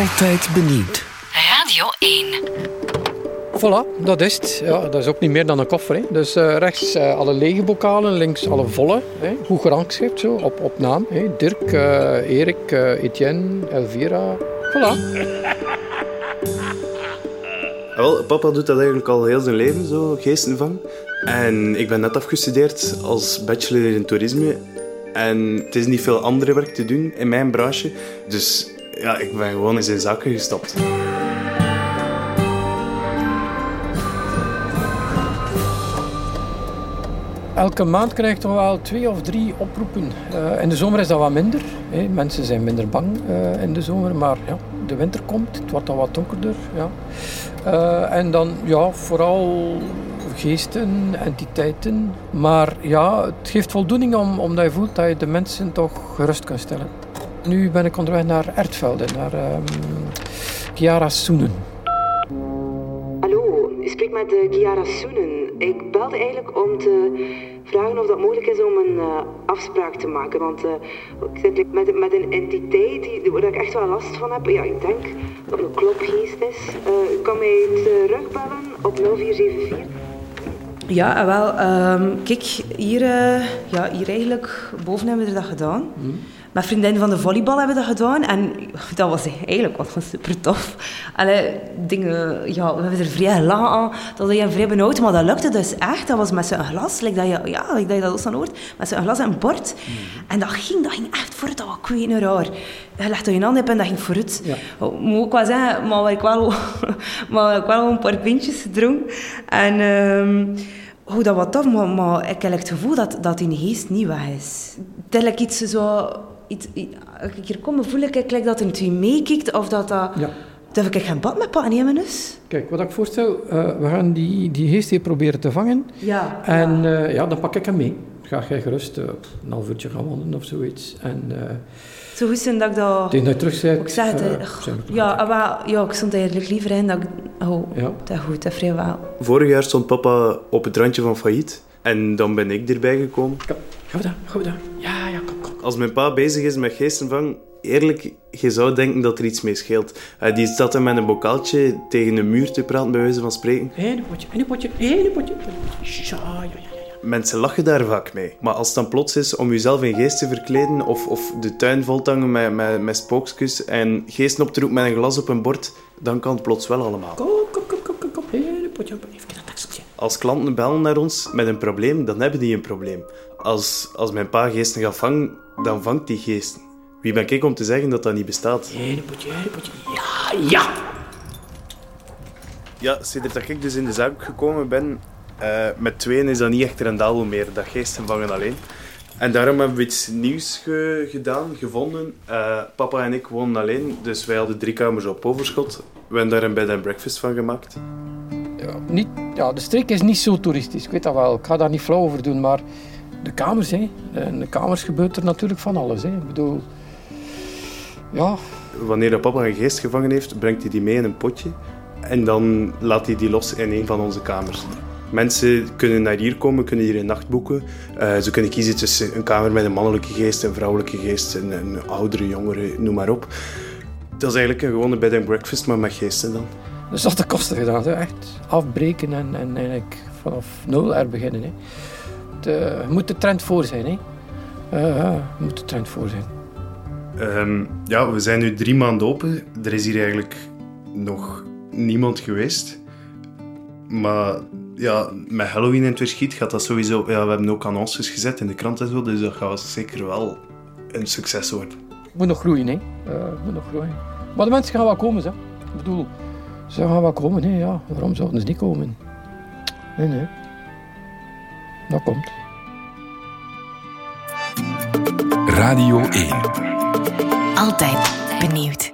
Altijd benieuwd. Radio 1. Voilà, dat is het. Ja, dat is ook niet meer dan een koffer. Hè. Dus eh, rechts eh, alle lege bokalen, links alle volle. Hè. Goed gerangschikt, zo, op, op naam. Hè. Dirk, eh, Erik, eh, Etienne, Elvira. Voilà. Wel, papa doet dat eigenlijk al heel zijn leven, zo geestenvang. En ik ben net afgestudeerd als bachelor in toerisme. En het is niet veel andere werk te doen in mijn branche. Dus ja, ik ben gewoon in zijn zaken gestapt. Elke maand krijg je toch wel twee of drie oproepen. Eh, in de zomer is dat wat minder. Hè. Mensen zijn minder bang eh, in de zomer. Maar ja, de winter komt, het wordt dan wat donkerder. Ja. Eh, en dan ja, vooral geesten, entiteiten. Maar ja, het geeft voldoening om, omdat je voelt dat je de mensen toch gerust kan stellen. Nu ben ik onderweg naar Ertvelde, naar ehm Chiara Soenen. Hallo, ik spreek met uh, Chiara Soenen. Ik belde eigenlijk om te vragen of dat mogelijk is om een eh, afspraak te maken. Want eh, ik zit met, met een entiteit die, waar ik echt wel last van heb. Ja, ik denk dat het een klopgeest is. Eh, u kan mij terugbellen op 0474. Ja, wel, ehm, kijk, hier, eh, ja, hier eigenlijk, boven hebben we dat gedaan. Met vriendinnen van de volleybal hebben we dat gedaan. En dat was eigenlijk wel super tof. Allee, dingen, ja, we hebben er vrij gelachen aan. Dat was je vrij benauwd, maar dat lukte dus echt. Dat was met zo'n glas, like dat je, ja, like dat je dat ook dan hoort. Met zo'n glas en een bord. En dat ging, dat ging echt vooruit. Dat was kwijt raar. Je legde je hand op en dat ging vooruit. Ja. Ik moet ook wel zeggen, maar waar ik wel, maar ik wel een paar pintjes gedronken. En... ehm, hoe dat wat tof, maar, maar ik heb het gevoel dat, dat die geest niet weg is. Het is iets zo... Iets, iets- als ik hier kom, voel ik like dat er twee meekijkt of dat dat... Ja. Dat ik geen bad met pa nemen dus. Kijk, wat ik voorstel, eh, we gaan die, die geest hier proberen te vangen. Ja. En eh, ja, dan pak ik hem mee. Ga jij gerust eh, een half uurtje gaan wandelen of zoiets. En eh Zo goed zijn dat ik dat... tegen dat je terug bent, Ik zeg het, ja, wel, ja, ik stond eigenlijk liever in dat ik... Oh, Ja. dat is goed, dat vrij wel. Vorig jaar stond papa op het randje van failliet. En dan ben ik erbij gekomen. Kom, gaan we daar, gaan we daar. Ja, ja. Als mijn pa bezig is met geestenvang, eerlijk, je zou denken dat er iets mee scheelt. Eh, die staat dan met een bokaaltje tegen een muur te praten, bij wijze van spreken. Eén potje, één potje, één potje. Ja, ja, ja. Mensen lachen daar vaak mee. Maar als het dan plots is om jezelf in geest te verkleden of, of de tuin vol te hangen met, met, met spookjes en geesten op te roepen met een glas op een bord, dan kan het plots wel allemaal. Kom, kom, kom, kom, kom, kom. Eén potje, even dat tekstje. Als klanten bellen naar ons met een probleem, dan hebben die een probleem. Als, als mijn pa geesten gaat vangen, dan vangt die geesten. Wie ben ik om te zeggen dat dat niet bestaat? Eén potje, één potje. Ja, ja. Ja, sinds dat ik dus in de zaak gekomen ben, eh, met tweeën is dat niet echt rendabel meer, dat geesten vangen alleen. En daarom hebben we iets nieuws ge- gedaan, gevonden. Eh, papa en ik wonen alleen, dus wij hadden drie kamers op overschot. We hebben daar een bed and breakfast van gemaakt. Ja, niet, ja, de streek is niet zo toeristisch, ik weet dat wel. Ik ga daar niet flauw over doen, maar de kamers, hè. In de kamers gebeurt er natuurlijk van alles, hè. Ik bedoel... Ja, Wanneer dat papa een geest gevangen heeft, brengt hij die mee in een potje. En dan laat hij die los in een van onze kamers. Mensen kunnen naar hier komen, kunnen hier een nacht boeken. Eh, ze kunnen kiezen tussen een kamer met een mannelijke geest, een vrouwelijke geest, een, een oudere, jongere, noem maar op. Dat is eigenlijk een gewone bed and breakfast, maar met geesten dan. dus dat de kosten gedaan, hè. echt afbreken en, en eigenlijk vanaf nul er beginnen. Hè. De, je moet de trend voor zijn, hè. Eh, je moet de trend voor zijn. Ehm, ja, we zijn nu drie maanden open. Er is hier eigenlijk nog niemand geweest. Maar ja, met Halloween in het verschiet gaat dat sowieso... Ja, we hebben ook annonces gezet in de krant en zo, dus dat gaat zeker wel een succes worden. Moet nog groeien, hè. Eh, moet nog groeien. Maar de mensen gaan wel komen, hè. Ik bedoel, ze gaan wel komen, hè. Ja, waarom zouden ze niet komen? Nee, nee. Dat komt. Radio 1. Altijd benieuwd.